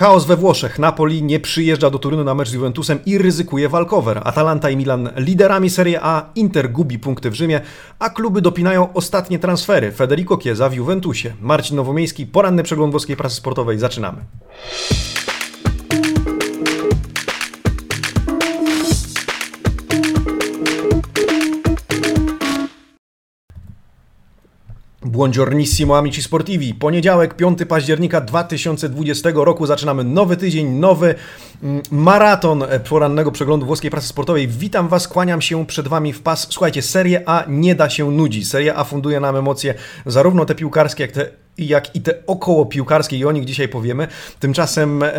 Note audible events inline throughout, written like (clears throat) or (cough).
Chaos we Włoszech. Napoli nie przyjeżdża do Turynu na mecz z Juventusem i ryzykuje walkover. Atalanta i Milan liderami Serie A, Inter gubi punkty w Rzymie, a kluby dopinają ostatnie transfery. Federico Chiesa w Juventusie. Marcin Nowomiejski, poranny przegląd włoskiej prasy sportowej. Zaczynamy. Buongiornissimo amici sportivi. Poniedziałek, 5 października 2020 roku. Zaczynamy nowy tydzień, nowy mm, maraton porannego przeglądu włoskiej prasy sportowej. Witam Was, kłaniam się przed Wami w pas. Słuchajcie, Serie A nie da się nudzić. Serie A funduje nam emocje, zarówno te piłkarskie, jak te jak i te około piłkarskie i o nich dzisiaj powiemy. Tymczasem e,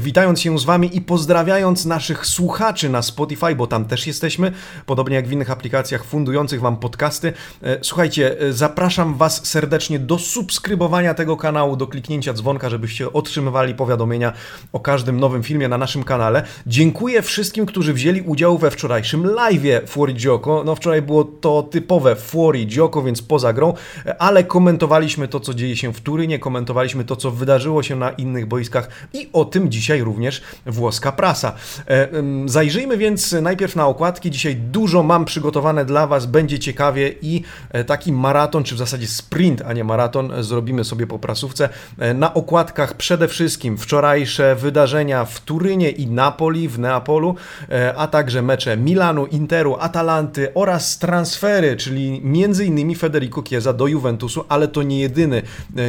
witając się z Wami i pozdrawiając naszych słuchaczy na Spotify, bo tam też jesteśmy, podobnie jak w innych aplikacjach fundujących Wam podcasty. E, słuchajcie, e, zapraszam Was serdecznie do subskrybowania tego kanału, do kliknięcia dzwonka, żebyście otrzymywali powiadomienia o każdym nowym filmie na naszym kanale. Dziękuję wszystkim, którzy wzięli udział we wczorajszym live'ie Fuori Gioco. No wczoraj było to typowe Fuori Gioco, więc poza grą, e, ale komentowaliśmy to, co dzieje dzieje się w Turynie, komentowaliśmy to, co wydarzyło się na innych boiskach i o tym dzisiaj również włoska prasa. E, zajrzyjmy więc najpierw na okładki. Dzisiaj dużo mam przygotowane dla Was, będzie ciekawie i e, taki maraton, czy w zasadzie sprint, a nie maraton, zrobimy sobie po prasówce. E, na okładkach przede wszystkim wczorajsze wydarzenia w Turynie i Napoli, w Neapolu, a także mecze Milanu, Interu, Atalanty oraz transfery, czyli między innymi Federico Chiesa do Juventusu, ale to nie jedyny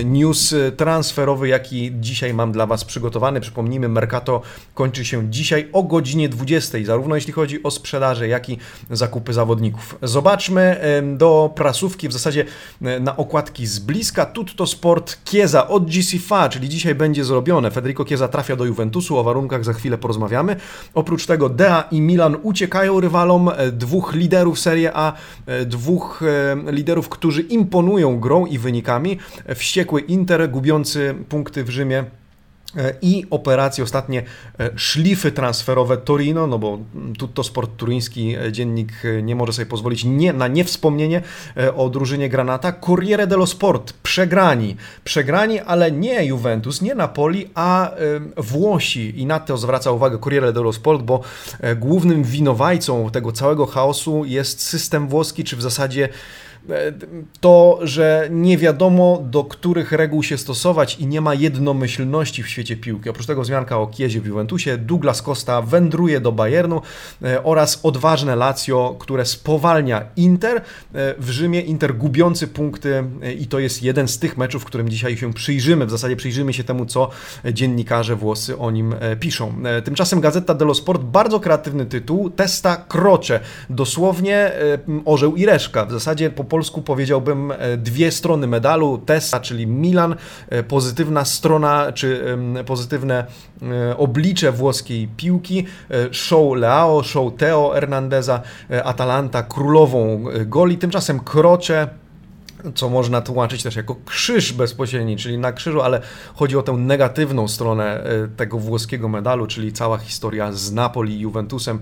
news e, transferowy, jaki dzisiaj mam dla Was przygotowany. Przypomnijmy, Mercato kończy się dzisiaj o godzinie 20, zarówno jeśli chodzi o sprzedaże, jak i zakupy zawodników. Zobaczmy do prasówki, w zasadzie e, na okładki z bliska. Tutto Sport Chiesa od GCFA, czyli dzisiaj będzie zrobione. Federico Chiesa trafia do Juventusu, o warunkach za chwilę porozmawiamy. Oprócz tego Dea i Milan uciekają rywalom, dwóch liderów Serie A, dwóch liderów, którzy imponują grą i wynikami wściekły Inter, gubiący punkty w Rzymie. E, i operacje ostatnie e, szlify transferowe Torino, no bo to sport turyński e, dziennik nie może sobie pozwolić nie, na niewspomnienie o drużynie Granata. Corriere dello Sport przegrani, przegrani, ale nie Juventus, nie Napoli, a Włosi. I na to zwraca uwagę Corriere dello Sport, bo głównym winowajcą tego całego chaosu jest system włoski, czy w zasadzie to, że nie wiadomo do których reguł się stosować i nie ma jednomyślności w świecie piłki. Oprócz tego wzmianka o Kiezie w Juventusie, Douglas Costa wędruje do Bayernu e, oraz odważne Lazio, które spowalnia Inter e, w Rzymie. Inter gubiący punkty e, i to jest jeden z tych meczów, w którym dzisiaj się przyjrzymy. W zasadzie przyjrzymy się temu, co dziennikarze włosy o nim piszą. Tymczasem Gazeta dello Sport, bardzo kreatywny tytuł, Testa Krocze. Dosłownie orzeł i reszka. W zasadzie po polsku powiedziałbym e, dwie strony medalu. Testa, czyli Milan, e, pozytywna strona, czy pozytywne e, oblicze włoskiej piłki. Show Leao, show Teo Hernandeza, Atalanta królową goli. Tymczasem Krocze co można tłumaczyć też jako krzyż bezpośredni, czyli na krzyżu, ale chodzi o tę negatywną stronę tego włoskiego medalu, czyli cała historia z Napoli i Juventusem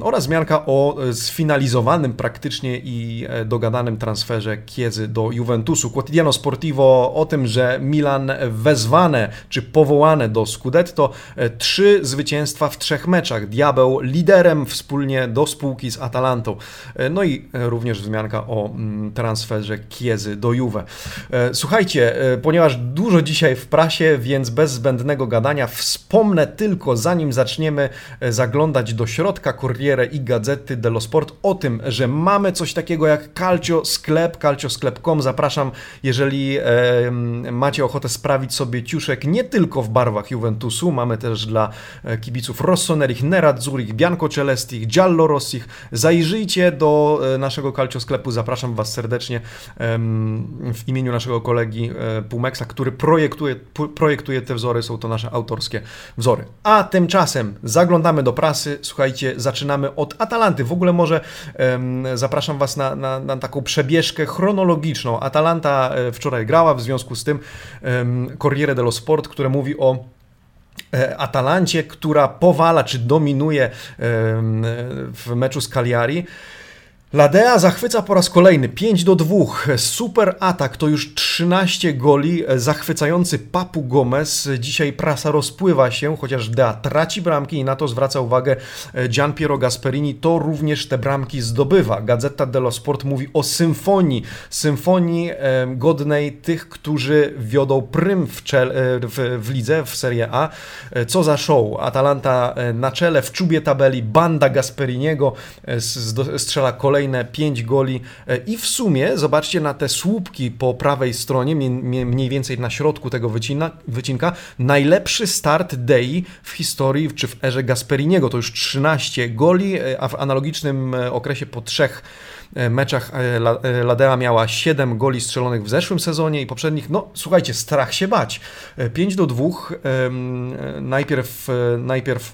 oraz zmianka o e, sfinalizowanym praktycznie i e, dogadanym transferze Kiezy do Juventusu. Quotidiano Sportivo o tym, że Milan wezwane czy powołane do Scudetto, e, trzy zwycięstwa w trzech meczach. Diabeł liderem wspólnie do spółki z Atalantą. No i również wzmianka o mm, transferze Kiezy do Juve. Słuchajcie, ponieważ dużo dzisiaj w prasie, więc bez zbędnego gadania wspomnę tylko, zanim zaczniemy zaglądać do środka, plotka Corriere i Gazety dello Sport o tym, że mamy coś takiego jak Calcio Sklep, calciosklep.com. Zapraszam, jeżeli e, macie ochotę sprawić sobie ciuszek nie tylko w barwach Juventusu, mamy też dla e, kibiców Rossonerich, Nerazzurich, Bianco Celestich, Giallo Rossich. Zajrzyjcie do e, naszego Calcio Sklepu, zapraszam Was serdecznie e, w imieniu naszego kolegi e, który projektuje, projektuje te wzory, są to nasze autorskie wzory. A tymczasem zaglądamy do prasy, słuchajcie, zaczynamy od Atalanty. W ogóle może um, zapraszam Was na, na, na, taką przebieżkę chronologiczną. Atalanta e, wczoraj grała, w związku z tym um, Corriere dello Sport, które mówi o e, Atalancie, która powala czy dominuje w meczu z Cagliari. Ladea zachwyca po raz kolejny 5 do 2. Super atak to już 13 goli. Zachwycający Papu Gomez. Dzisiaj prasa rozpływa się, chociaż Dea traci bramki i na to zwraca uwagę Gian Piero Gasperini. To również te bramki zdobywa. Gazeta dello Sport mówi o symfonii. Symfonii godnej tych, którzy wiodą prym w, czel, w, w lidze, w Serie A. Co za show. Atalanta na czele, w czubie tabeli, banda Gasperiniego strzela kolejny kolejne 5 goli e, i w sumie zobaczcie na te słupki po prawej stronie, mniej więcej na środku tego wycina, wycinka, najlepszy start Dei w historii czy w erze Gasperiniego. To już 13 goli, e, a w analogicznym e, okresie po trzech meczach Ladea miała 7 goli strzelonych w zeszłym sezonie i poprzednich. No, słuchajcie, strach się bać. 5 do 2. Najpierw, najpierw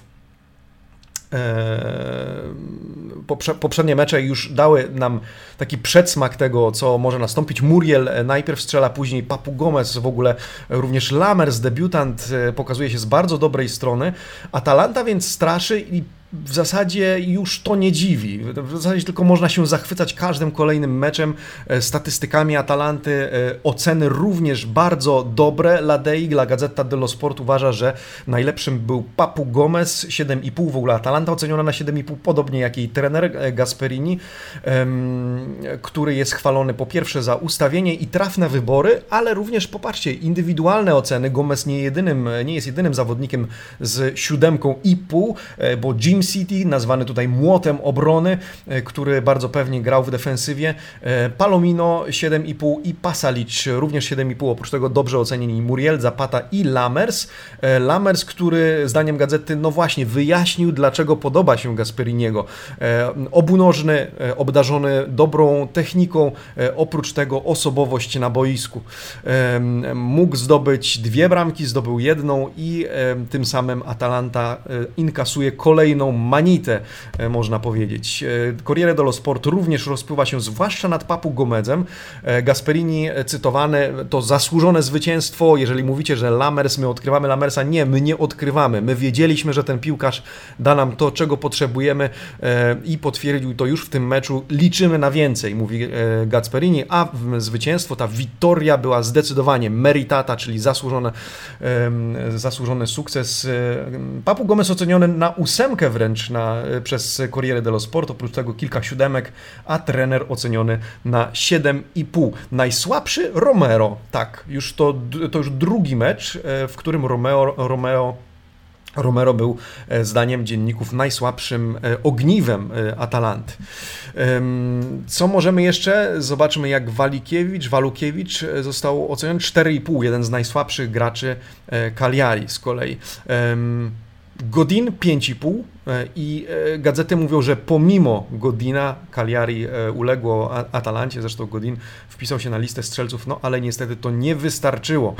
poprzednie mecze już dały nam taki przedsmak tego, co może nastąpić. Muriel najpierw strzela, później Papu Gomez, w ogóle również Lamers, debiutant, e, pokazuje się z bardzo dobrej strony. Atalanta więc straszy i w zasadzie już to nie dziwi. W zasadzie tylko można się zachwycać każdym kolejnym meczem, e, statystykami Atalanty, e, oceny również bardzo dobre. La Dei, La Gazzetta dello Sport uważa, że najlepszym był Papu Gomez, 7,5 w ogóle Atalanta oceniona na 7,5, podobnie jak i trener e, Gasperini, który jest chwalony po pierwsze za ustawienie i trafne wybory, ale również popatrzcie, indywidualne oceny. Gomez nie, jedynym, nie jest jedynym zawodnikiem z siódemką i pół, bo Jim City, nazwany tutaj młotem obrony, e, który bardzo pewnie grał w defensywie. E, Palomino 7,5 i Pasalic również 7,5. Oprócz tego dobrze ocenieni Muriel, Zapata i Lamers. E, Lamers, który zdaniem gazety, no właśnie, wyjaśnił, dlaczego podoba się Gasperiniego. Obunożny, obdarzony dobrą techniką, oprócz tego osobowość na boisku. Mógł zdobyć dwie bramki, zdobył jedną i tym samym Atalanta inkasuje kolejną manitę, e, można powiedzieć. E, Corriere dello Sport również rozpływa się zwłaszcza nad Papu Gomezem. E, Gasperini cytowany to zasłużone zwycięstwo. Jeżeli mówicie, że Lamers, my odkrywamy Lamersa, nie, my nie odkrywamy. My wiedzieliśmy, że ten piłkarz da nam to, czego potrzebujemy i potwierdził to już w tym meczu. Liczymy na więcej, mówi Gasperini, a zwycięstwo, ta wittoria była zdecydowanie meritata, czyli zasłużone, zasłużony sukces. Papu Gomez oceniony na ósemkę wręcz na, przez Corriere dello Sport, oprócz tego kilka siódemek, a trener oceniony na 7,5. Najsłabszy Romero, tak, już to, to już drugi mecz, e, w którym Romeo, Romeo Romero był e, zdaniem dzienników najsłabszym e, ogniwem Atalanty. Co możemy jeszcze? Zobaczmy jak Walikiewicz, Walukiewicz został oceniony 4,5, jeden z najsłabszych graczy Cagliari z kolei. Godin 5,5 e, i e, gazety mówią, że pomimo Godina Cagliari e, uległo Atalancie, zresztą Godin wpisał się na listę strzelców, no ale niestety to nie wystarczyło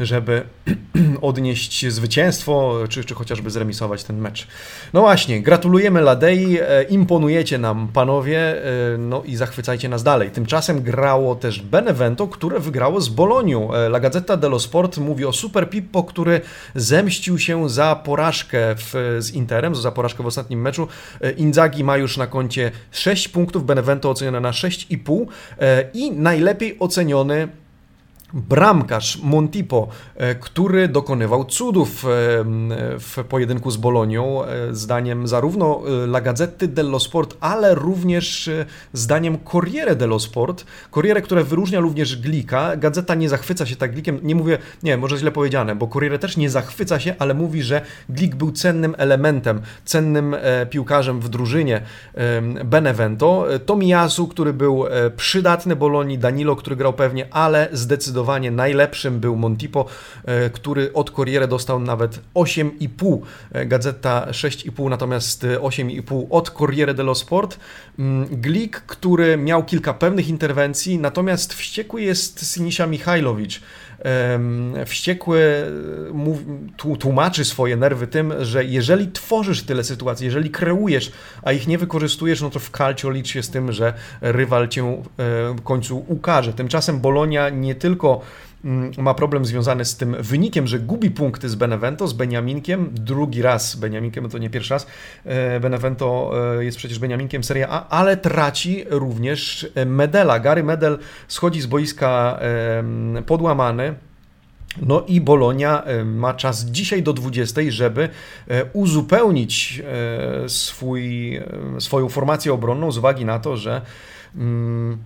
żeby (clears throat) odnieść zwycięstwo, czy, czy chociażby zremisować ten mecz. No właśnie, gratulujemy Ladei, e, imponujecie nam panowie, e, no i zachwycajcie nas dalej. Tymczasem grało też Benevento, które wygrało z Bolonią. E, La Gazzetta dello Sport mówi o Super Pippo, który zemścił się za porażkę w, z Interem, za porażkę w ostatnim meczu. Inzaghi ma już na koncie 6 punktów, Benevento ocenione na 6,5 i najlepiej oceniony bramkarz Montipo, e, który dokonywał cudów e, w pojedynku z Bolonią, e, zdaniem zarówno La Gazzetta dello Sport, ale również zdaniem Corriere dello Sport. Corriere, które wyróżnia również Glika. Gazeta nie zachwyca się tak Glikiem, nie mówię, nie, może źle powiedziane, bo Corriere też nie zachwyca się, ale mówi, że Glik był cennym elementem, cennym piłkarzem w drużynie Benevento. Tomiyasu, który był przydatny Bolonii, Danilo, który grał pewnie, ale zdecydowanie zdecydowanie najlepszym był Montipo, e, który od Corriere dostał nawet 8,5, e, Gazeta 6,5, natomiast 8,5 od Corriere dello Sport. Mm, Glik, który miał kilka pewnych interwencji, natomiast wściekły jest Sinisia Michajlowicz. Wściekły tłumaczy swoje nerwy tym, że jeżeli tworzysz tyle sytuacji, jeżeli kreujesz, a ich nie wykorzystujesz, no to w calcio licz się z tym, że rywal cię w końcu ukaże. Tymczasem Bolonia nie tylko ma problem związany z tym wynikiem, że gubi punkty z Benevento, z Beniaminkiem, drugi raz Beniaminkiem, to nie pierwszy raz, Benevento jest przecież Beniaminkiem Serie A, ale traci również Medela. Gary Medel schodzi z boiska podłamany, no i Bolonia e, ma czas dzisiaj do 20, żeby e, uzupełnić e, swój, swoją formację obronną z uwagi na to, że mm,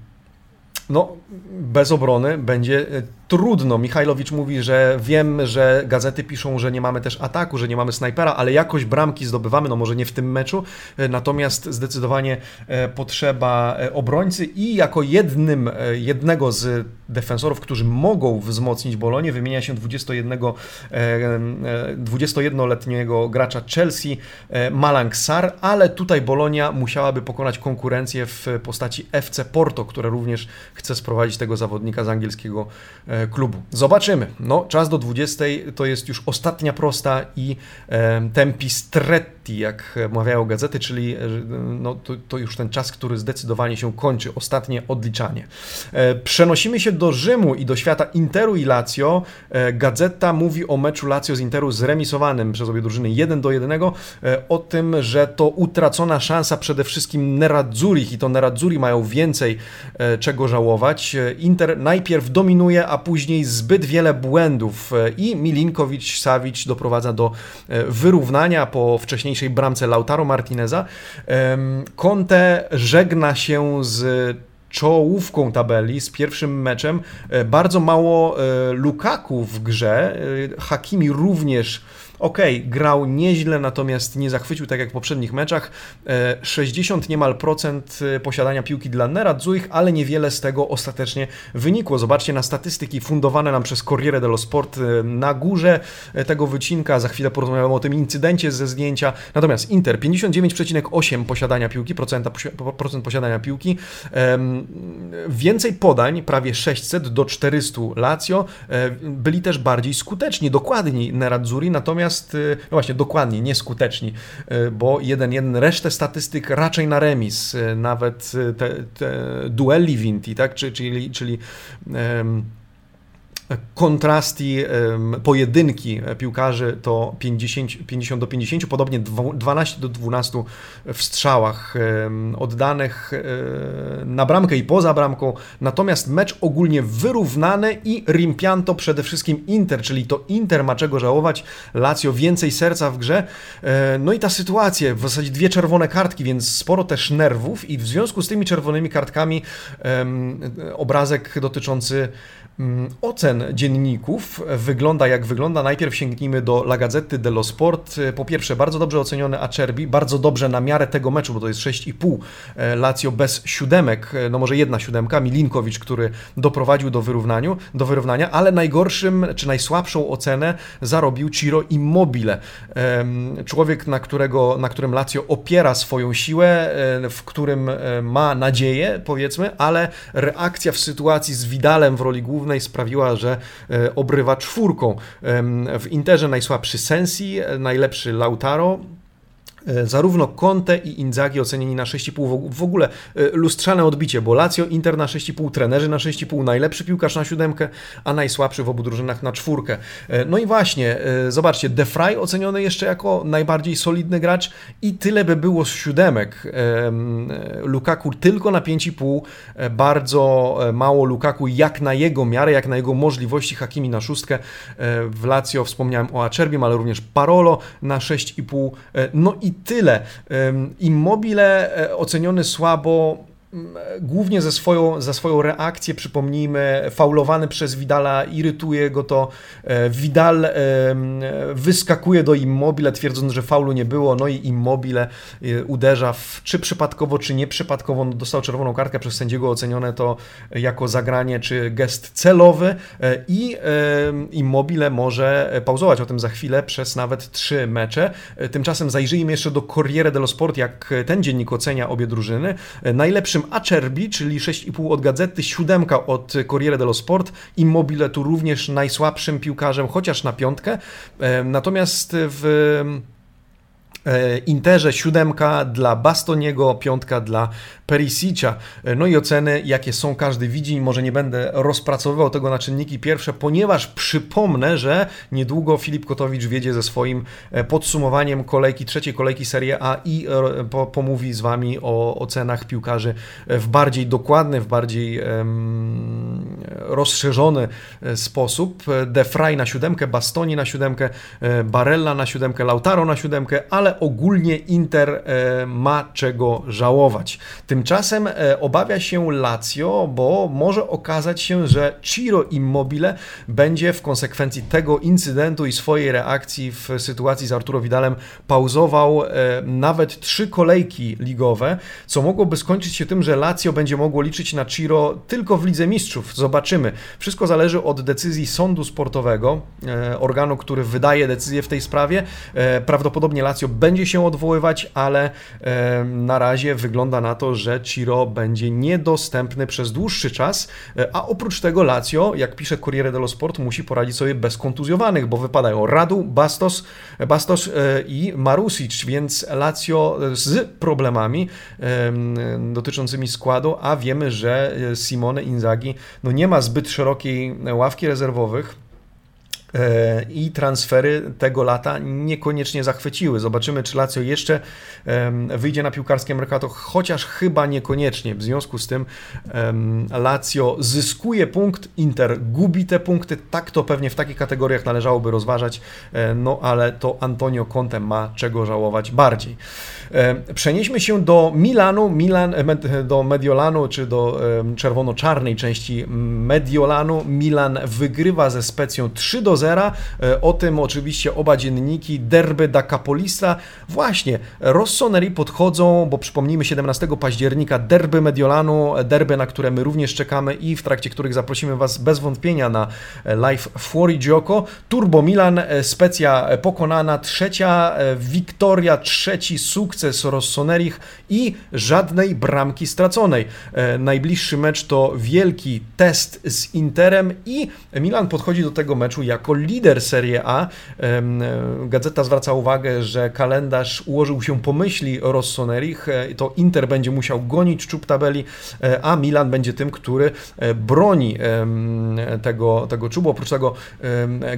no, bez obrony będzie trudno. Michajlowicz mówi, że wiem, że gazety piszą, że nie mamy też ataku, że nie mamy snajpera, ale jakoś bramki zdobywamy, no może nie w tym meczu, e, natomiast zdecydowanie e, potrzeba e, obrońcy i jako jednym, jednego z defensorów, którzy mogą wzmocnić Bolonię, wymienia się 21, 21-letniego gracza Chelsea, Malang Sar, ale tutaj Bolonia musiałaby pokonać konkurencję w postaci FC Porto, które również chce sprowadzić tego zawodnika z angielskiego klubu. Zobaczymy. No, czas do 20 to jest już ostatnia prosta i tempi jak mawiają gazety, czyli e, no, to, to, już ten czas, który zdecydowanie się kończy, ostatnie odliczanie. E, przenosimy się do Rzymu i do świata Interu i Lazio. E, gazeta mówi o meczu Lazio z Interu zremisowanym przez obie drużyny 1 do 1, e, o tym, że to utracona szansa przede wszystkim Nerazzurich i to Nerazzurri mają więcej czego żałować. Inter najpierw dominuje, a później zbyt wiele błędów i Milinkowicz Savic doprowadza do wyrównania po bramce Lautaro Martineza. Conte żegna się z czołówką tabeli, z pierwszym meczem. E, bardzo mało e, Lukaku w grze. Hakimi również ok, grał nieźle, natomiast nie zachwycił tak jak w poprzednich meczach. 60 e, niemal procent e, posiadania piłki dla Nerazzurich, ale niewiele z tego ostatecznie wynikło. Zobaczcie na statystyki fundowane nam przez Corriere dello Sport e, na górze tego wycinka. Za chwilę porozmawiamy o tym incydencie ze zdjęcia. Natomiast Inter 59,8 posiadania piłki, procenta, procent posiadania piłki. Więcej podań, prawie 600 do 400 Lazio. Byli też bardziej skuteczni, dokładni Nerazzurri, natomiast natomiast, y, no właśnie, dokładnie, nieskuteczni, y, bo jeden jeden resztę statystyk raczej na remis, y, nawet te, te duelli Vinti, tak, czyli, czyli um, kontrasti, pojedynki piłkarzy to 50, 50 do 50, podobnie 12 do 12 w strzałach oddanych e, na bramkę i poza bramką. Natomiast mecz ogólnie wyrównany i Rimpianto przede wszystkim Inter, czyli to Inter ma czego żałować, Lazio więcej serca w grze. E, no i ta sytuacja, w zasadzie dwie czerwone kartki, więc sporo też nerwów i w związku z tymi czerwonymi kartkami obrazek dotyczący ocen dzienników wygląda jak wygląda. Najpierw sięgnijmy do La Gazzetta dello Sport. Po pierwsze, bardzo dobrze oceniony Acerbi, bardzo dobrze na miarę tego meczu, bo to jest 6,5. E, Lazio bez siódemek, e, no może jedna siódemka, Milinkowicz, który doprowadził do, wyrównaniu, do wyrównania, ale najgorszym czy najsłabszą ocenę zarobił Ciro Immobile. Człowiek, na, którego, na którym Lazio opiera swoją siłę, e, w którym ma nadzieję, powiedzmy, ale reakcja w sytuacji z Widalem w roli głównej głównej sprawiła, że e, obrywa czwórką. W Interze najsłabszy Sensi, e, najlepszy Lautaro, zarówno Conte i Inzaghi ocenieni na 6,5 w ogóle e, lustrzane odbicie, bo Lazio, Inter na 6,5, trenerzy na 6,5, najlepszy piłkarz na siódemkę, a najsłabszy w obu drużynach na czwórkę. E, no i właśnie, zobaczcie, De Frey oceniony jeszcze jako najbardziej solidny gracz i tyle by było z siódemek. Lukaku tylko na 5,5, bardzo mało Lukaku jak na jego miarę, jak na jego możliwości, Hakimi na szóstkę. W Lazio wspomniałem o Acerbim, ale również Parolo na 6,5. No i tyle. Immobile e, oceniony słabo głównie ze swoją, za swoją reakcję, przypomnijmy, faulowany przez Vidala, irytuje go to. E, Vidal wyskakuje do Immobile, twierdząc, że faulu nie było, no i Immobile e, uderza w, czy przypadkowo, czy nieprzypadkowo, no dostał czerwoną kartkę przez sędziego, ocenione to jako zagranie, czy gest celowy e, i Immobile może pauzować o tym za chwilę przez nawet trzy mecze. Tymczasem zajrzyjmy jeszcze do Corriere dello Sport, jak ten dziennik ocenia obie drużyny. Najlepszym Acerbi, czyli 6,5 od Gazety, 7 od Corriere dello Sport, Immobile tu również najsłabszym piłkarzem, chociaż na piątkę. Natomiast w E, Interze siódemka dla Bastoniego, piątka dla Perisicia. E, no i oceny, jakie są, każdy widzi. Może nie będę rozpracowywał tego na czynniki pierwsze, ponieważ przypomnę, że niedługo Filip Kotowicz wiedzie ze swoim e, podsumowaniem kolejki, trzeciej kolejki Serie A i pomówi z Wami o ocenach piłkarzy w bardziej dokładny, w bardziej rozszerzony sposób. De Frey na siódemkę, Bastoni na siódemkę, Barella na siódemkę, Lautaro na siódemkę, ale ale ogólnie Inter e, ma czego żałować. Tymczasem e, obawia się Lazio, bo może okazać się, że Ciro Immobile będzie w konsekwencji tego incydentu i swojej reakcji w sytuacji z Arturo Vidalem pauzował e, nawet trzy kolejki ligowe, co mogłoby skończyć się tym, że Lazio będzie mogło liczyć na Ciro tylko w Lidze Mistrzów. Zobaczymy. Wszystko zależy od decyzji sądu sportowego, organu, który wydaje decyzję w tej sprawie. Prawdopodobnie Lazio będzie się odwoływać, ale na razie wygląda na to, że Ciro będzie niedostępny przez dłuższy czas, e, a oprócz tego Lazio, jak pisze Corriere dello Sport, musi poradzić sobie bez kontuzjowanych, bo wypadają Radu, Bastos, Bastos e, i Marusic, więc Lazio z problemami dotyczącymi składu, a wiemy, że Simone Inzaghi no nie ma zbyt szerokiej ławki rezerwowych. E, i transfery tego lata niekoniecznie zachwyciły. Zobaczymy, czy Lazio jeszcze wyjdzie na piłkarskie mercato, chociaż chyba niekoniecznie. W związku z tym Lazio zyskuje punkt, Inter gubi te punkty. Tak to pewnie w takich kategoriach należałoby rozważać, e, no ale to Antonio Conte ma czego żałować bardziej. E, przenieśmy się do Milanu, Milan, do Mediolanu, czy do czerwono-czarnej części Mediolanu. Milan wygrywa ze Specją 3 do 0. E, o tym oczywiście oba dzienniki Derby da Capolista. Właśnie, Rossoneri podchodzą, bo przypomnijmy 17 października Derby Mediolanu, derby, na które my również czekamy i w trakcie których zaprosimy Was bez wątpienia na live Fuori Gioco. Turbo Milan, e, specja pokonana, trzecia e, wiktoria, trzeci sukces Rossonerich i żadnej bramki straconej. Najbliższy mecz to wielki test z Interem i Milan podchodzi do tego meczu jako lider Serie A. Gazeta zwraca uwagę, że kalendarz ułożył się po myśli Rossonerich. E, to Inter będzie musiał gonić czub tabeli, e, a Milan będzie tym, który e, broni tego, tego czubu. Oprócz tego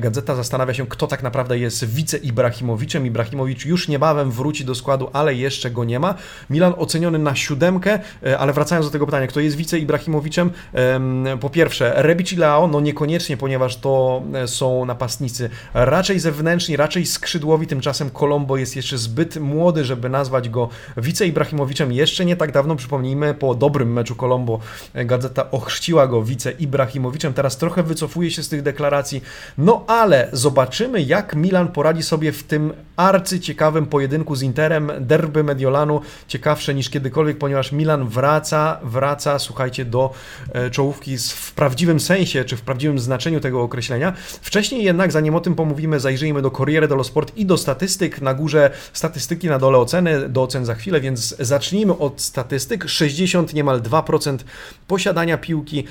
gazeta zastanawia się, kto tak naprawdę jest wice Ibrahimowiczem. Ibrahimowicz już niebawem wróci do składu, ale jeszcze go nie ma. Milan oceniony na siódemkę, ale wracając do tego pytania, kto jest wice Ibrahimowiczem? Po pierwsze, Rebic i Leao, no niekoniecznie, ponieważ to są napastnicy raczej zewnętrzni, raczej skrzydłowi, tymczasem Kolombo jest jeszcze zbyt młody, żeby nazwać go wice Ibrahimowiczem. Jeszcze nie tak dawno, przypomnijmy, po dobrym meczu Kolombo gazeta ochrzciła go wice Ibrahimowiczem, teraz trochę wycofuje się z tych deklaracji, no ale zobaczymy jak Milan poradzi sobie w tym arcyciekawym pojedynku z Interem, derby Mediolanu, ciekawsze niż kiedykolwiek, ponieważ Milan wraca, wraca, słuchajcie, do e, czołówki w prawdziwym sensie, czy w prawdziwym znaczeniu tego określenia. Wcześniej jednak, zanim o tym pomówimy, zajrzyjmy do Corriere dello Sport i do statystyk. Na górze statystyki, na dole oceny, do ocen za chwilę, więc zacznijmy od statystyk. 60, niemal 2% posiadania piłki,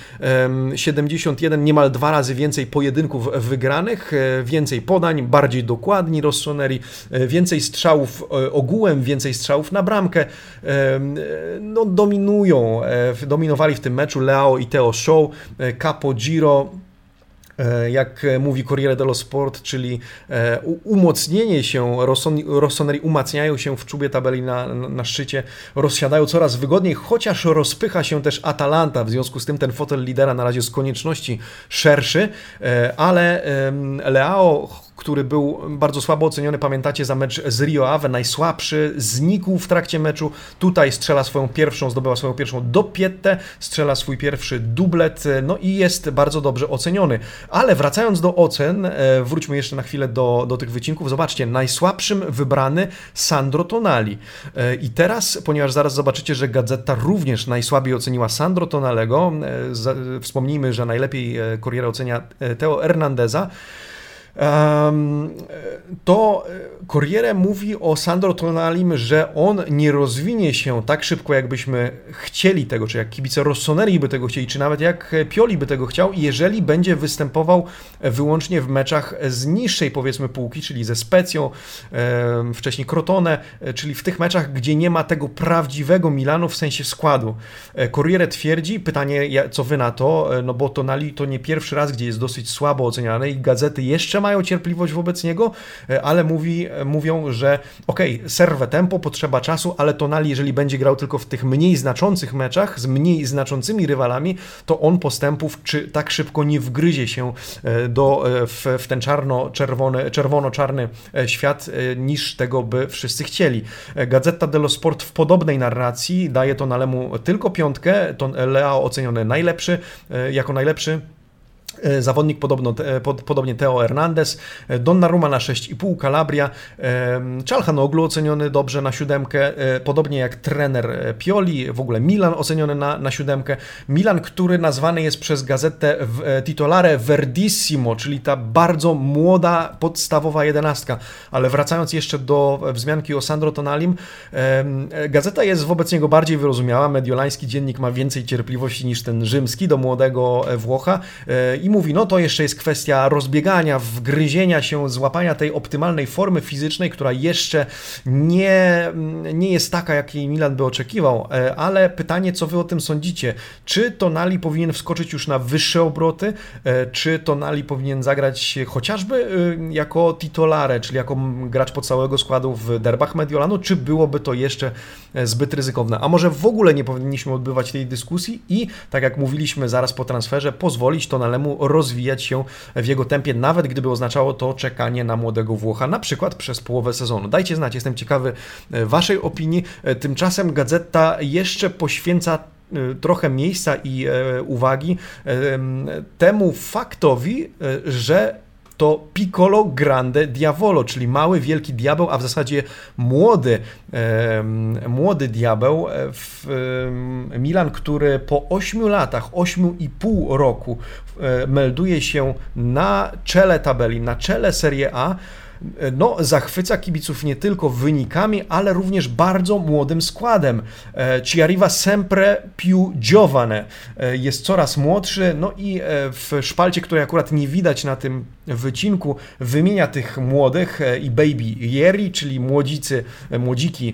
71, niemal dwa razy więcej pojedynków wygranych, e, więcej podań, bardziej dokładni Rossoneri, e, więcej strzałów ogółem, więcej strzałów na bramkę. No, dominują, dominowali w tym meczu Leo i Teo Show, Capo Giro, E, jak mówi Corriere dello Sport, czyli e, umocnienie się, Rossoneri umacniają się w czubie tabeli na, na szczycie, rozsiadają coraz wygodniej, chociaż rozpycha się też Atalanta, w związku z tym ten fotel lidera na razie z konieczności szerszy, e, ale Leao który był bardzo słabo oceniony, pamiętacie, za mecz z Rio Ave, najsłabszy, znikł w trakcie meczu, tutaj strzela swoją pierwszą, zdobyła swoją pierwszą dopietę, strzela swój pierwszy dublet, no i jest bardzo dobrze oceniony. Ale wracając do ocen, e, wróćmy jeszcze na chwilę do, do tych wycinków, zobaczcie, najsłabszym wybrany Sandro Tonali. E, I teraz, ponieważ zaraz zobaczycie, że Gazeta również najsłabiej oceniła Sandro Tonalego, e, wspomnijmy, że najlepiej Corriere ocenia Teo Hernandeza, to Corriere mówi o Sandro Tonalim, że on nie rozwinie się tak szybko, jakbyśmy chcieli tego, czy jak kibice Rossoneri by tego chcieli, czy nawet jak Pioli by tego chciał, jeżeli będzie występował wyłącznie w meczach z niższej powiedzmy półki, czyli ze Specją, wcześniej Crotone, czyli w tych meczach, gdzie nie ma tego prawdziwego Milanu w sensie składu. Corriere twierdzi, pytanie co wy na to, no bo Tonali to nie pierwszy raz, gdzie jest dosyć słabo oceniany i gazety jeszcze mają cierpliwość wobec niego, ale mówi, mówią, że okej, okay, serwe tempo, potrzeba czasu, ale Tonali, jeżeli będzie grał tylko w tych mniej znaczących meczach z mniej znaczącymi rywalami, to on postępów czy tak szybko nie wgryzie się e, do, e, w, w ten czarno-czerwony, czerwono-czarny e, świat niż tego by wszyscy chcieli. Gazeta dello Sport w podobnej narracji daje Tonalemu tylko piątkę, to Leo oceniony najlepszy, jako najlepszy E, zawodnik podobno, pod, podobnie Teo Hernandez, e, Donnarumma na 6,5, Calabria, Czalhanoglu oceniony dobrze na siódemkę, e, podobnie jak trener Pioli, w ogóle Milan oceniony na, na siódemkę. Milan, który nazwany jest przez gazetę titolare Verdissimo, czyli ta bardzo młoda, podstawowa jedenastka. Ale wracając jeszcze do wzmianki o Sandro Tonalim, gazeta jest wobec niego bardziej wyrozumiała, mediolański dziennik ma więcej cierpliwości niż ten rzymski do młodego Włocha i mówi, no to jeszcze jest kwestia rozbiegania, wgryzienia się, złapania tej optymalnej formy fizycznej, która jeszcze nie, nie jest taka, jakiej Milan by oczekiwał, e, ale pytanie, co wy o tym sądzicie? Czy Tonali powinien wskoczyć już na wyższe obroty, e, czy Tonali powinien zagrać chociażby e, jako titolare, czyli jako gracz podstawowego składu w derbach Mediolanu, czy byłoby to jeszcze zbyt ryzykowne? A może w ogóle nie powinniśmy odbywać tej dyskusji i, tak jak mówiliśmy zaraz po transferze, pozwolić Tonalemu rozwijać się w jego tempie, nawet gdyby oznaczało to czekanie na młodego Włocha, na przykład przez połowę sezonu. Dajcie znać, jestem ciekawy e, Waszej opinii. E, tymczasem gazeta jeszcze poświęca e, trochę miejsca i uwagi temu faktowi, że to Piccolo Grande Diavolo, czyli mały, wielki diabeł, a w zasadzie młody, e, młody diabeł w e, Milan, który po 8 latach, 8,5 roku e, melduje się na czele tabeli, na czele Serie A, no, zachwyca kibiców nie tylko wynikami, ale również bardzo młodym składem. E, ci arriva sempre più giovane. E, jest coraz młodszy, no i e, w szpalcie, której akurat nie widać na tym wycinku, wymienia tych młodych i baby Jeri, czyli młodzicy, młodziki,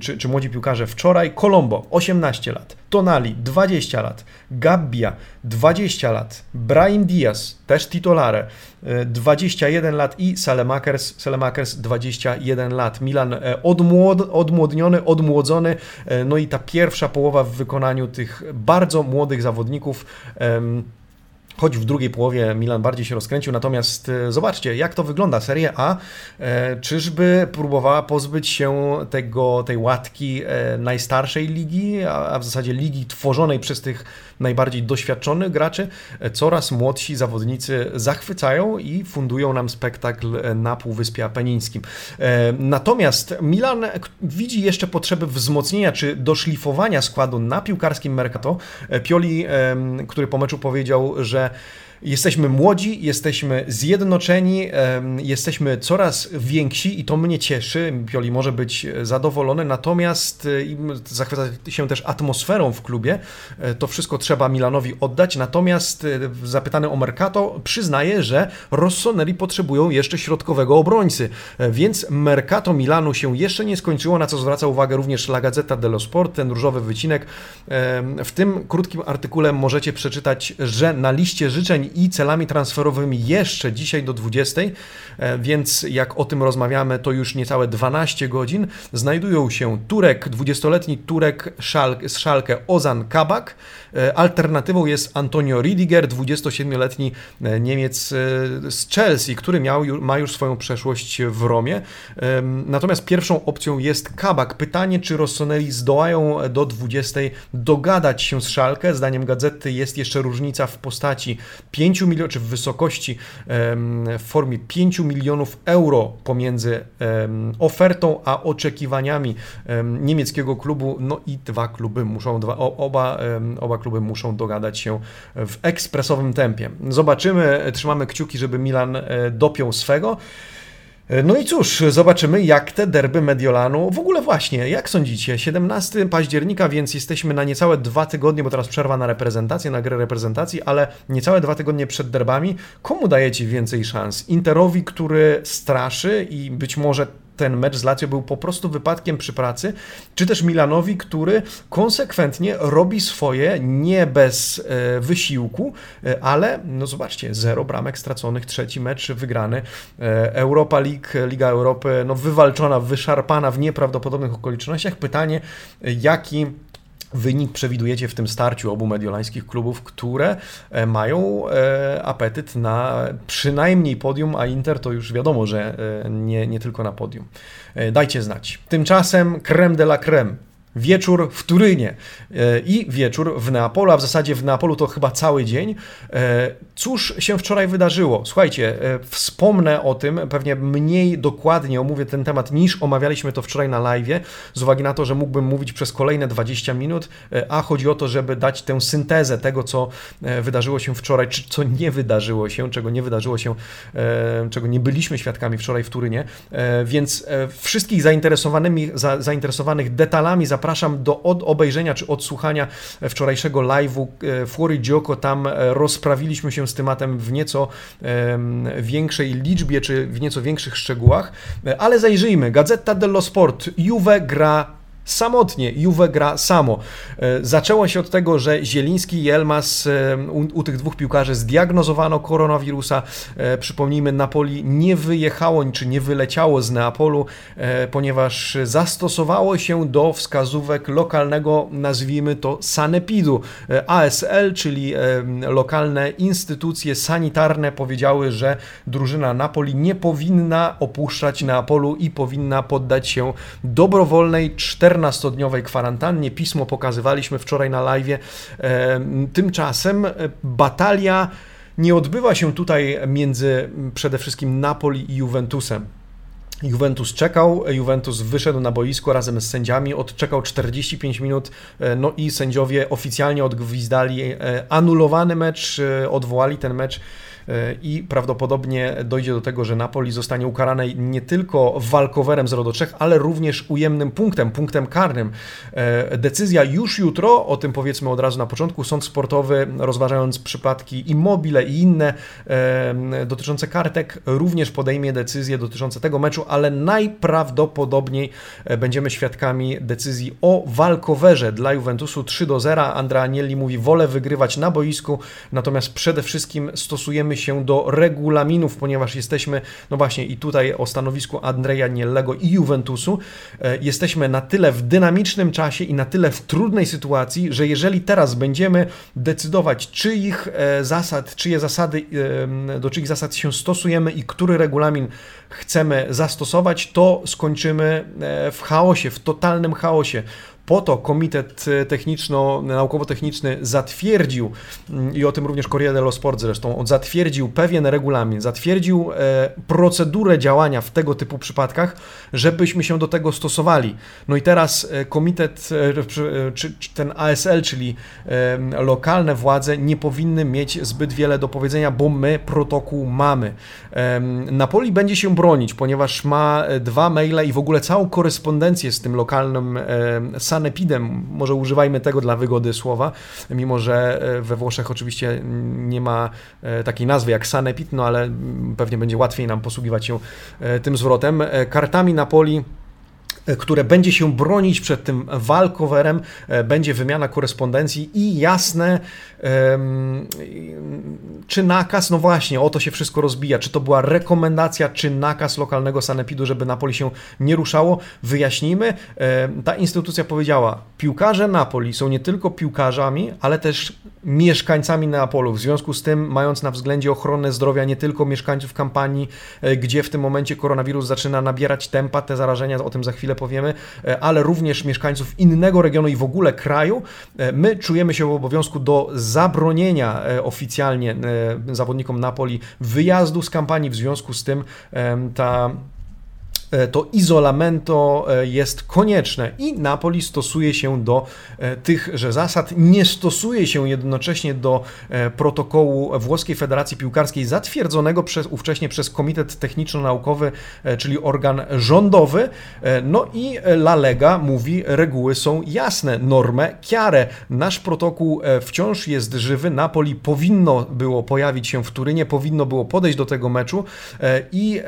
czy, czy młodzi piłkarze wczoraj. Colombo, 18 lat. Tonali 20 lat, Gabbia 20 lat, Brahim Diaz też titolare 21 lat i Salemakers, Salemakers 21 lat. Milan e, odmłod, odmłodniony, odmłodzony, e, no i ta pierwsza połowa w wykonaniu tych bardzo młodych zawodników choć w drugiej połowie Milan bardziej się rozkręcił, natomiast e, zobaczcie, jak to wygląda. Serie A e, czyżby próbowała pozbyć się tego, tej łatki e, najstarszej ligi, a w zasadzie ligi tworzonej przez tych najbardziej doświadczonych graczy. Coraz młodsi zawodnicy zachwycają i fundują nam spektakl na Półwyspie Apenińskim. Natomiast Milan widzi jeszcze potrzeby wzmocnienia czy doszlifowania składu na piłkarskim Mercato. Pioli, który po meczu powiedział, że Jesteśmy młodzi, jesteśmy zjednoczeni, jesteśmy coraz więksi i to mnie cieszy. Pioli może być zadowolony, natomiast e, zachwyca się też atmosferą w klubie. E, to wszystko trzeba Milanowi oddać. Natomiast e, zapytany o Mercato przyznaje, że Rossoneri potrzebują jeszcze środkowego obrońcy, więc Mercato Milanu się jeszcze nie skończyło, na co zwraca uwagę również La Gazzetta dello Sport, ten różowy wycinek. W tym krótkim artykule możecie przeczytać, że na liście życzeń i celami transferowymi jeszcze dzisiaj do 20, e, więc jak o tym rozmawiamy, to już niecałe 12 godzin. Znajdują się Turek, 20-letni Turek z Szalkę Ozan Kabak. E, alternatywą jest Antonio Riediger, 27-letni e, Niemiec z Chelsea, który miał, ma już swoją przeszłość w Romie. Natomiast pierwszą opcją jest Kabak. Pytanie, czy Rossoneri zdołają do 20 dogadać się z Szalkę. Zdaniem gazety jest jeszcze różnica w postaci 5 milionów, czy w wysokości w formie 5 milionów euro pomiędzy ofertą a oczekiwaniami niemieckiego klubu, no i dwa kluby muszą, dwa, oba, oba kluby muszą dogadać się w ekspresowym tempie. Zobaczymy, trzymamy kciuki, żeby Milan e, dopiął swego. No i cóż, zobaczymy jak te derby Mediolanu, w ogóle właśnie, jak sądzicie, 17 października, więc jesteśmy na niecałe dwa tygodnie, bo teraz przerwa na reprezentację, na grę reprezentacji, ale niecałe dwa tygodnie przed derbami, komu dajecie więcej szans? Interowi, który straszy i być może ten mecz z Lazio był po prostu wypadkiem przy pracy, czy też Milanowi, który konsekwentnie robi swoje nie bez e, wysiłku, e, ale no zobaczcie, zero bramek straconych, trzeci mecz wygrany, e, Europa League, Liga Europy, no wywalczona, wyszarpana w nieprawdopodobnych okolicznościach. Pytanie, jaki wynik przewidujecie w tym starciu obu mediolańskich klubów, które e, mają e, apetyt na przynajmniej podium, a Inter to już wiadomo, że e, nie, nie tylko na podium. Dajcie znać. Tymczasem creme de la creme wieczór w Turynie e, i wieczór w Neapolu, a w zasadzie w Neapolu to chyba cały dzień. E, cóż się wczoraj wydarzyło? Słuchajcie, e, wspomnę o tym, pewnie mniej dokładnie omówię ten temat niż omawialiśmy to wczoraj na live, z uwagi na to, że mógłbym mówić przez kolejne 20 minut, a chodzi o to, żeby dać tę syntezę tego, co wydarzyło się wczoraj, czy co nie wydarzyło się, czego nie wydarzyło się, czego nie byliśmy świadkami wczoraj w Turynie. Więc wszystkich zainteresowanych detalami zapraszam zapraszam do obejrzenia czy odsłuchania wczorajszego live'u e, Fury Gioko. Tam e, rozprawiliśmy się z tematem w nieco większej liczbie czy w nieco większych szczegółach, e, ale zajrzyjmy. Gazeta dello Sport. Juve gra samotnie. Juve gra samo. E, zaczęło się od tego, że Zieliński i Elmas e, u, u, tych dwóch piłkarzy zdiagnozowano koronawirusa. E, przypomnijmy, Napoli nie wyjechało czy nie wyleciało z Neapolu, ponieważ zastosowało się do wskazówek lokalnego, nazwijmy to sanepidu. ASL, czyli lokalne instytucje sanitarne powiedziały, że drużyna Napoli nie powinna opuszczać Neapolu i powinna poddać się dobrowolnej 4 14-dniowej kwarantannie. Pismo pokazywaliśmy wczoraj na live. E, tymczasem e, batalia nie odbywa się tutaj między przede wszystkim Napoli i Juventusem. Juventus czekał, Juventus wyszedł na boisko razem z sędziami, odczekał 45 minut, e, no i sędziowie oficjalnie odgwizdali anulowany mecz, odwołali ten mecz i prawdopodobnie dojdzie do tego, że Napoli zostanie ukarane nie tylko walkowerem 0 do 3, ale również ujemnym punktem, punktem karnym. E, decyzja już jutro, o tym powiedzmy od razu na początku, sąd sportowy rozważając przypadki Immobile i inne e, dotyczące kartek również podejmie decyzję dotyczące tego meczu, ale najprawdopodobniej e, będziemy świadkami decyzji o walkowerze dla Juventusu 3 do 0. Andrea Agnelli mówi, wolę wygrywać na boisku, natomiast przede wszystkim stosujemy się do regulaminów, ponieważ jesteśmy, no właśnie i tutaj o stanowisku Andrea Niellego i Juventusu, e, jesteśmy na tyle w dynamicznym czasie i na tyle w trudnej sytuacji, że jeżeli teraz będziemy decydować, czyich e, zasad, czyje zasady, e, do czyich zasad się stosujemy i który regulamin chcemy zastosować, to skończymy w chaosie, w totalnym chaosie. Po to Komitet Techniczno-Naukowo-Techniczny zatwierdził, mm, i o tym również Corriere dello Sport zresztą, on zatwierdził pewien regulamin, zatwierdził e, procedurę działania w tego typu przypadkach, żebyśmy się do tego stosowali. No i teraz e, komitet, e, czy ten ASL, czyli lokalne władze, nie powinny mieć zbyt wiele do powiedzenia, bo my protokół mamy. Napoli będzie się bronić, ponieważ ma dwa maile i w ogóle całą korespondencję z tym lokalnym sanepidem, może używajmy tego dla wygody słowa, mimo że e, we Włoszech oczywiście nie ma e, takiej nazwy jak sanepid, no ale pewnie będzie łatwiej nam posługiwać się e, tym zwrotem. Kartami Napoli które będzie się bronić przed tym walkowerem, będzie wymiana korespondencji i jasne, czy nakaz, no właśnie, o to się wszystko rozbija, czy to była rekomendacja, czy nakaz lokalnego sanepidu, żeby Napoli się nie ruszało, wyjaśnijmy. Ta instytucja powiedziała, piłkarze Napoli są nie tylko piłkarzami, ale też mieszkańcami Neapolu. W związku z tym, mając na względzie ochronę zdrowia nie tylko mieszkańców kampanii, e, gdzie w tym momencie koronawirus zaczyna nabierać tempa, te zarażenia, o tym za chwilę powiemy, e, ale również mieszkańców innego regionu i w ogóle kraju, e, my czujemy się w obowiązku do zabronienia oficjalnie zawodnikom Napoli wyjazdu z kampanii, w związku z tym ta E, to izolamento e, jest konieczne i Napoli stosuje się do e, tychże zasad, nie stosuje się jednocześnie do protokołu Włoskiej Federacji Piłkarskiej zatwierdzonego przez, ówcześnie przez Komitet Techniczno-Naukowy, czyli organ rządowy. No i La Lega mówi, reguły są jasne, normę, kiarę. Nasz protokół wciąż jest żywy, Napoli powinno było pojawić się w Turynie, powinno było podejść do tego meczu i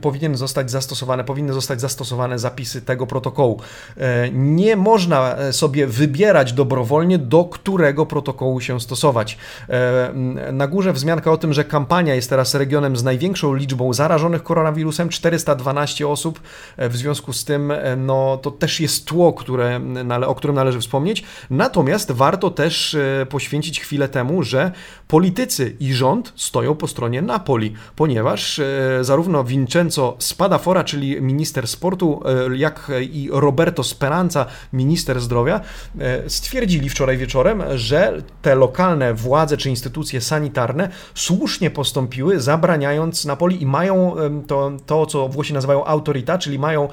powinien zostać zastosowany zastosowane, powinny zostać zastosowane zapisy tego protokołu. E, nie można e, sobie wybierać dobrowolnie, do którego protokołu się stosować. E, na górze wzmianka o tym, że kampania jest teraz regionem z największą liczbą zarażonych koronawirusem 412 osób. W związku z tym, no, to też jest tło, które, o którym należy wspomnieć. Natomiast warto też poświęcić chwilę temu, że politycy i rząd stoją po stronie Napoli, ponieważ zarówno Vincenzo Spadafora, czyli minister sportu, e, jak i Roberto Speranza, minister zdrowia, e, stwierdzili wczoraj wieczorem, że te lokalne władze czy instytucje sanitarne słusznie postąpiły, zabraniając Napoli i mają to, to co Włosi nazywają autorita, czyli mają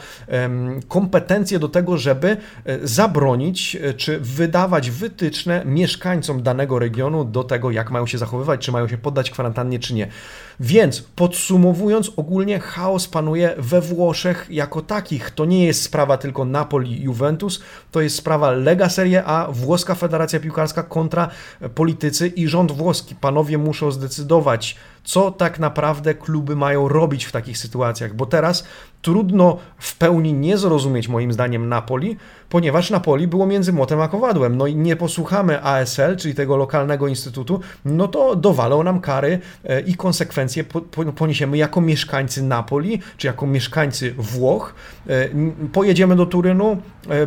kompetencje do tego, żeby e, zabronić czy wydawać wytyczne mieszkańcom danego regionu do tego, jak mają się zachowywać, czy mają się poddać kwarantannie, czy nie. Więc podsumowując, ogólnie chaos panuje we Włoszech jako takich. To nie jest sprawa tylko Napoli Juventus, to jest sprawa Lega Serie A, Włoska Federacja Piłkarska kontra politycy i rząd włoski. Panowie muszą zdecydować, co tak naprawdę kluby mają robić w takich sytuacjach, bo teraz trudno w pełni nie zrozumieć moim zdaniem Napoli, ponieważ Napoli było między młotem a kowadłem. No i nie posłuchamy ASL, czyli tego lokalnego instytutu, no to dowalą nam kary e, i konsekwencje poniesiemy jako mieszkańcy Napoli, czy jako mieszkańcy Włoch. E, pojedziemy do Turynu,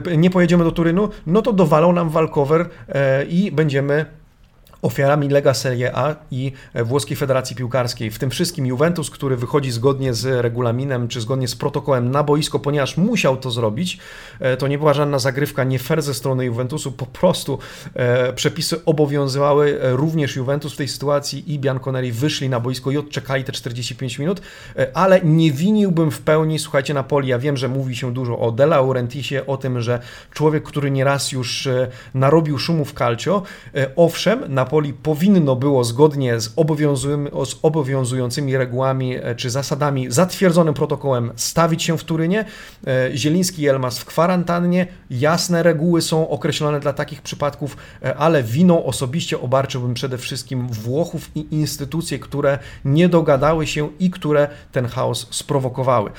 e, nie pojedziemy do Turynu, no to dowalą nam walkover i będziemy ofiarami Lega Serie A i Włoskiej Federacji Piłkarskiej. W tym wszystkim Juventus, który wychodzi zgodnie z regulaminem czy zgodnie z protokołem na boisko, ponieważ musiał to zrobić, e, to nie była żadna zagrywka nie fair ze strony Juventusu, po prostu e, przepisy obowiązywały. E, również Juventus w tej sytuacji i Bianconeri wyszli na boisko i odczekali te 45 minut, ale nie winiłbym w pełni, słuchajcie, Napoli, ja wiem, że mówi się dużo o De Laurentisie, o tym, że człowiek, który nieraz już narobił szumu w calcio, owszem, na Napoli powinno było zgodnie z, z obowiązującymi regułami e, czy zasadami, zatwierdzonym protokołem stawić się w Turynie. E, Zieliński i Elmas w kwarantannie. Jasne reguły są określone dla takich przypadków, e, ale winą osobiście obarczyłbym przede wszystkim Włochów i instytucje, które nie dogadały się i które ten chaos sprowokowały.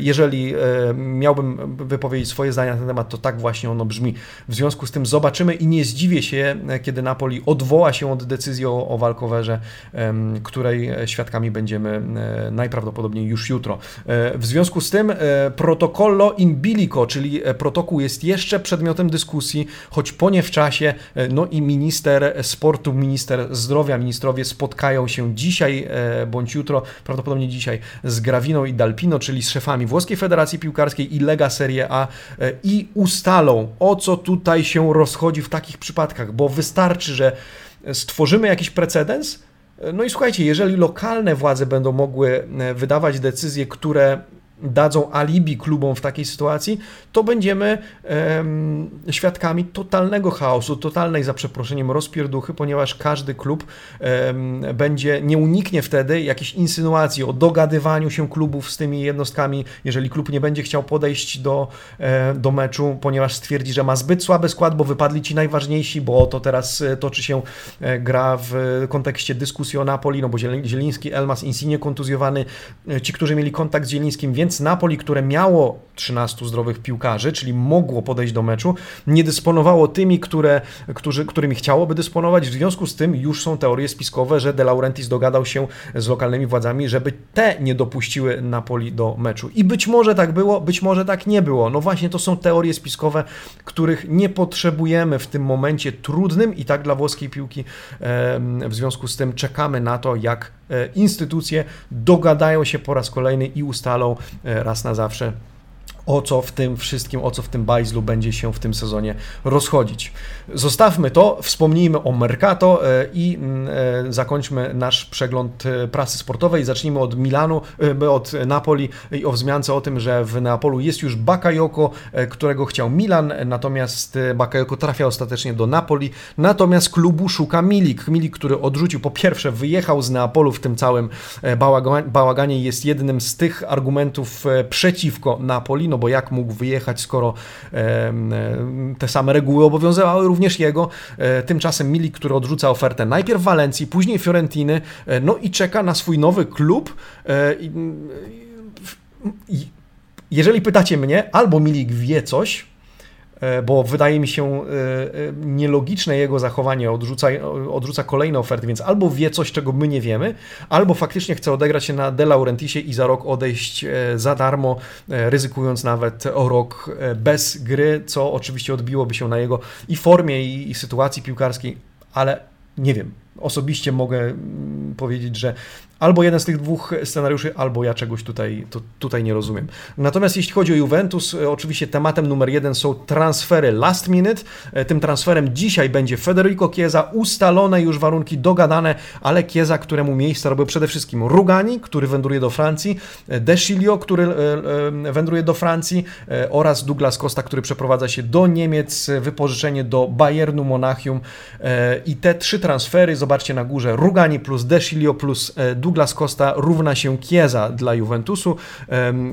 Jeżeli miałbym wypowiedzieć swoje zdania na ten temat, to tak właśnie ono brzmi. W związku z tym zobaczymy i nie zdziwię się, kiedy Napoli odwoła się od decyzji o, o walkowerze, której świadkami będziemy e, najprawdopodobniej już jutro. E, w związku z tym e, protokollo in bilico, czyli protokół jest jeszcze przedmiotem dyskusji, choć po nie w czasie, no i minister sportu, minister zdrowia, ministrowie spotkają się dzisiaj bądź jutro, prawdopodobnie dzisiaj z Graviną i Dalpino, czyli z szefami Włoskiej Federacji Piłkarskiej i Lega Serie A i ustalą, o co tutaj się rozchodzi w takich przypadkach, bo wystarczy, że stworzymy jakiś precedens. No i słuchajcie, jeżeli lokalne władze będą mogły e, wydawać decyzje, które dadzą alibi klubom w takiej sytuacji, to będziemy świadkami totalnego chaosu, totalnej, za przeproszeniem, rozpierduchy, ponieważ każdy klub będzie, nie uniknie wtedy jakiejś insynuacji o dogadywaniu się klubów z tymi jednostkami, jeżeli klub nie będzie chciał podejść do, e, do meczu, ponieważ stwierdzi, że ma zbyt słaby skład, bo wypadli ci najważniejsi, bo to teraz e, toczy się e, gra w kontekście dyskusji o Napoli, no bo Zieliński, Elmas, Insigne kontuzjowany, ci, którzy mieli kontakt z Zielińskim, więc więc Napoli, które miało 13 zdrowych piłkarzy, czyli mogło podejść do meczu, nie dysponowało tymi, które, którzy, którymi chciałoby dysponować. W związku z tym już są teorie spiskowe, że De Laurentiis dogadał się z lokalnymi władzami, żeby te nie dopuściły Napoli do meczu. I być może tak było, być może tak nie było. No właśnie to są teorie spiskowe, których nie potrzebujemy w tym momencie trudnym i tak dla włoskiej piłki. W związku z tym czekamy na to, jak instytucje dogadają się po raz kolejny i ustalą e, raz na zawsze o co w tym wszystkim, o co w tym bajzlu będzie się w tym sezonie rozchodzić. Zostawmy to, wspomnijmy o Mercato e, i mm, e, zakończmy nasz przegląd e, prasy sportowej. Zacznijmy od Milanu, od Napoli i o wzmiance o tym, że w Neapolu jest już Bakayoko, którego chciał Milan, natomiast Bakayoko trafia ostatecznie do Napoli, natomiast klubu szuka Milik. Milik, który odrzucił, po pierwsze wyjechał z Neapolu w tym całym bałaganie, jest jednym z tych argumentów przeciwko Napoli, no bo jak mógł wyjechać, skoro te same reguły obowiązywały również jego. E, tymczasem Mili, który odrzuca ofertę najpierw Walencji, później Fiorentiny, e, no i czeka na swój nowy klub. E, jeżeli pytacie mnie, albo Milik wie coś, E, bo wydaje mi się e, e, nielogiczne jego zachowanie, odrzuca, odrzuca kolejne oferty, więc albo wie coś, czego my nie wiemy, albo faktycznie chce odegrać się na De Laurentisie i za rok odejść za darmo, ryzykując nawet o rok bez gry, co oczywiście odbiłoby się na jego i formie, i, i sytuacji piłkarskiej, ale nie wiem. Osobiście mogę mm, powiedzieć, że Albo jeden z tych dwóch scenariuszy, albo ja czegoś tutaj, to, tutaj nie rozumiem. Natomiast jeśli chodzi o Juventus, e, oczywiście tematem numer jeden są transfery last minute. E, tym transferem dzisiaj będzie Federico Chiesa, ustalone już warunki, dogadane, ale Chiesa, któremu miejsce robią przede wszystkim Rugani, który wędruje do Francji, e, Desilio, który wędruje do Francji oraz Douglas Costa, który przeprowadza się do Niemiec, wypożyczenie do Bayernu Monachium i te trzy transfery, zobaczcie na górze, Rugani plus Desilio plus Douglas Costa równa się Chiesa dla Juventusu.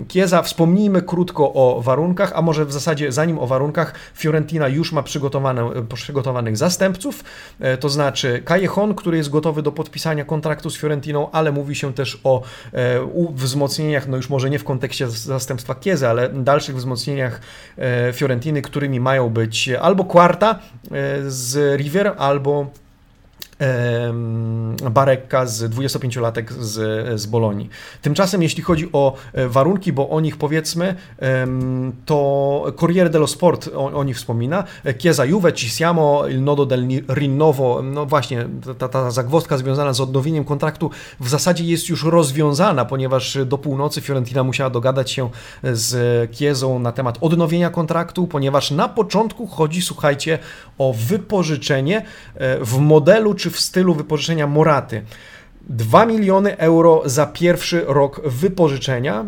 Chiesa, wspomnijmy krótko o warunkach, a może w zasadzie zanim o warunkach, Fiorentina już ma przygotowane, przygotowanych zastępców, e, to znaczy Callejon, który jest gotowy do podpisania kontraktu z Fiorentiną, ale mówi się też o e, wzmocnieniach, no już może nie w kontekście zastępstwa Chiesa, ale dalszych wzmocnieniach e, Fiorentiny, którymi mają być albo Quarta z River, albo Barekka z 25-latek z, z Bolonii. Tymczasem, jeśli chodzi o e, warunki, bo o nich powiedzmy, to Corriere dello Sport o, o nich wspomina. Chiesa Juve, ci siamo, il nodo del rinnovo, no właśnie, ta, ta zagwozdka związana z odnowieniem kontraktu w zasadzie jest już rozwiązana, ponieważ do północy Fiorentina musiała dogadać się z Chiesą na temat odnowienia kontraktu, ponieważ na początku chodzi, słuchajcie, o wypożyczenie e, w modelu czy w stylu wypożyczenia Moraty. 2 miliony euro za pierwszy rok wypożyczenia.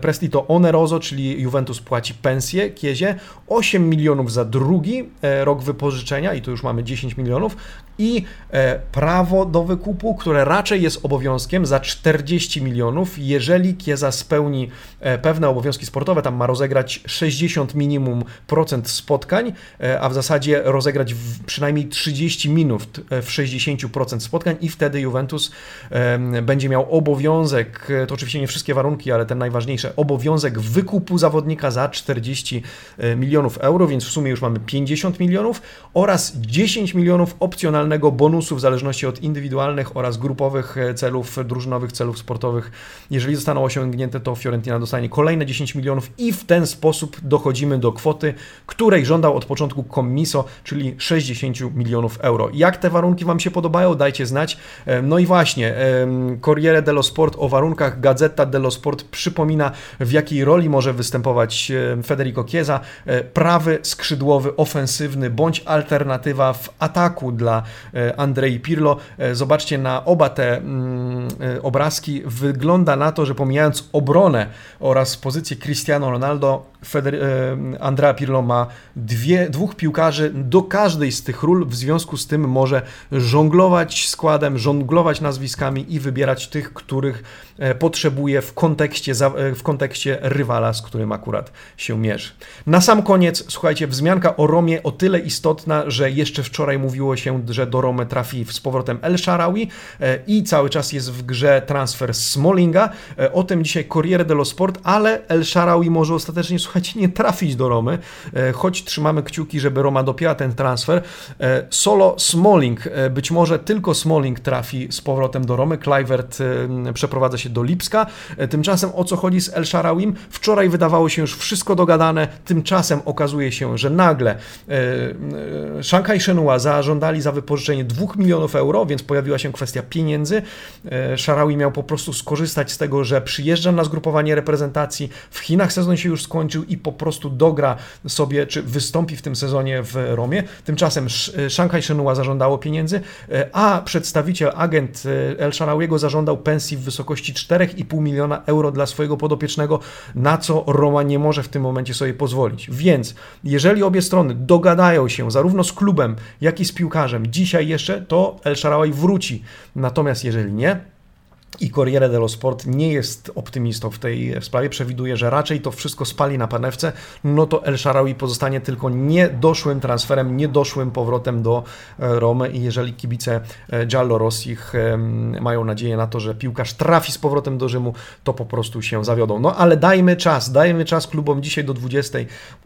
Prestito oneroso, czyli Juventus płaci pensję Kiezie. 8 milionów za drugi e, rok wypożyczenia i tu już mamy 10 milionów i e, prawo do wykupu, które raczej jest obowiązkiem za 40 milionów, jeżeli Kieza spełni e, pewne obowiązki sportowe, tam ma rozegrać 60 minimum procent spotkań, a w zasadzie rozegrać przynajmniej 30 minut w 60% spotkań i wtedy Juventus będzie miał obowiązek, to oczywiście nie wszystkie warunki, ale ten najważniejszy, obowiązek wykupu zawodnika za 40 milionów euro, więc w sumie już mamy 50 milionów oraz 10 milionów opcjonalnych bonusu w zależności od indywidualnych oraz grupowych e, celów, drużynowych celów sportowych. Jeżeli zostaną osiągnięte, to Fiorentina dostanie kolejne 10 milionów i w ten sposób dochodzimy do kwoty, której żądał od początku Commiso, czyli 60 milionów euro. Jak te warunki Wam się podobają? Dajcie znać. E, no i właśnie, Corriere dello Sport o warunkach, Gazeta dello Sport przypomina, w jakiej roli może występować Federico Chiesa. E, prawy, skrzydłowy, ofensywny, bądź alternatywa w ataku dla E, Andrei Pirlo. E, zobaczcie na oba te mm, obrazki. Wygląda na to, że pomijając obronę oraz pozycję Cristiano Ronaldo, Feder Andrea Pirlo ma dwie, dwóch piłkarzy do każdej z tych ról, w związku z tym może żonglować składem, żonglować nazwiskami i wybierać tych, których potrzebuje w kontekście, w kontekście rywala, z którym akurat się mierzy. Na sam koniec, słuchajcie, wzmianka o Romie o tyle istotna, że jeszcze wczoraj mówiło się, że do Romy trafi z powrotem El Sharawi e, i cały czas jest w grze transfer Smallinga. E, o tym dzisiaj Corriere dello Sport, ale El Sharawi może ostatecznie słuchajcie, nie trafić do Romy, choć trzymamy kciuki, żeby Roma dopięła ten transfer. Solo Smalling, być może tylko Smalling trafi z powrotem do Romy, Kluivert przeprowadza się do Lipska. Tymczasem o co chodzi z El Sharawim? Wczoraj wydawało się już wszystko dogadane, tymczasem okazuje się, że nagle Shanghai Shenhua zażądali za wypożyczenie 2 milionów euro, więc pojawiła się kwestia pieniędzy. Sharawi miał po prostu skorzystać z tego, że przyjeżdża na zgrupowanie reprezentacji, w Chinach sezon się już skończył i po prostu dogra sobie, czy wystąpi w tym sezonie w Romie. Tymczasem Shanghai Shenhua zażądało pieniędzy, a przedstawiciel, agent El Sharawiego zażądał pensji w wysokości 4,5 miliona euro dla swojego podopiecznego, na co Roma nie może w tym momencie sobie pozwolić. Więc jeżeli obie strony dogadają się zarówno z klubem, jak i z piłkarzem dzisiaj jeszcze, to El Sharawi wróci. Natomiast jeżeli nie, i Corriere dello Sport nie jest optymistą w tej sprawie, przewiduje, że raczej to wszystko spali na panewce, no to El Sharawi pozostanie tylko niedoszłym transferem, niedoszłym powrotem do e, Romy i jeżeli kibice e, Giallo Rossich mają nadzieję na to, że piłkarz trafi z powrotem do Rzymu, to po prostu się zawiodą. No ale dajmy czas, dajmy czas klubom dzisiaj do 20.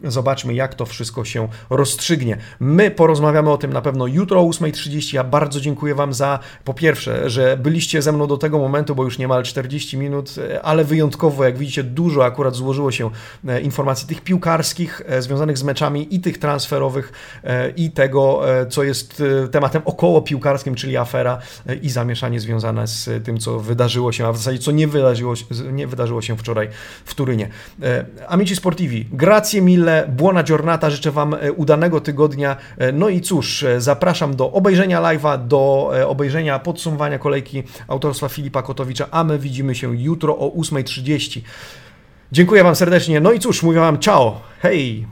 Zobaczmy, jak to wszystko się rozstrzygnie. My porozmawiamy o tym na pewno jutro o 8.30. Ja bardzo dziękuję Wam za, po pierwsze, że byliście ze mną do tego momentu, momentu, bo już niemal 40 minut, e, ale wyjątkowo, jak widzicie, dużo akurat złożyło się e, informacji tych piłkarskich, e, związanych z meczami i tych transferowych i tego, co jest tematem około piłkarskim, czyli afera i zamieszanie związane z tym, co wydarzyło się, a w zasadzie co nie wydarzyło, nie wydarzyło się wczoraj w Turynie. Amici Sportivi, grazie mille, buona giornata, życzę Wam udanego tygodnia. No i cóż, zapraszam do obejrzenia live'a, do obejrzenia podsumowania kolejki autorstwa Filipa Kotowicza, a my widzimy się jutro o 8.30. Dziękuję Wam serdecznie. No i cóż, mówię Wam ciao. Hej!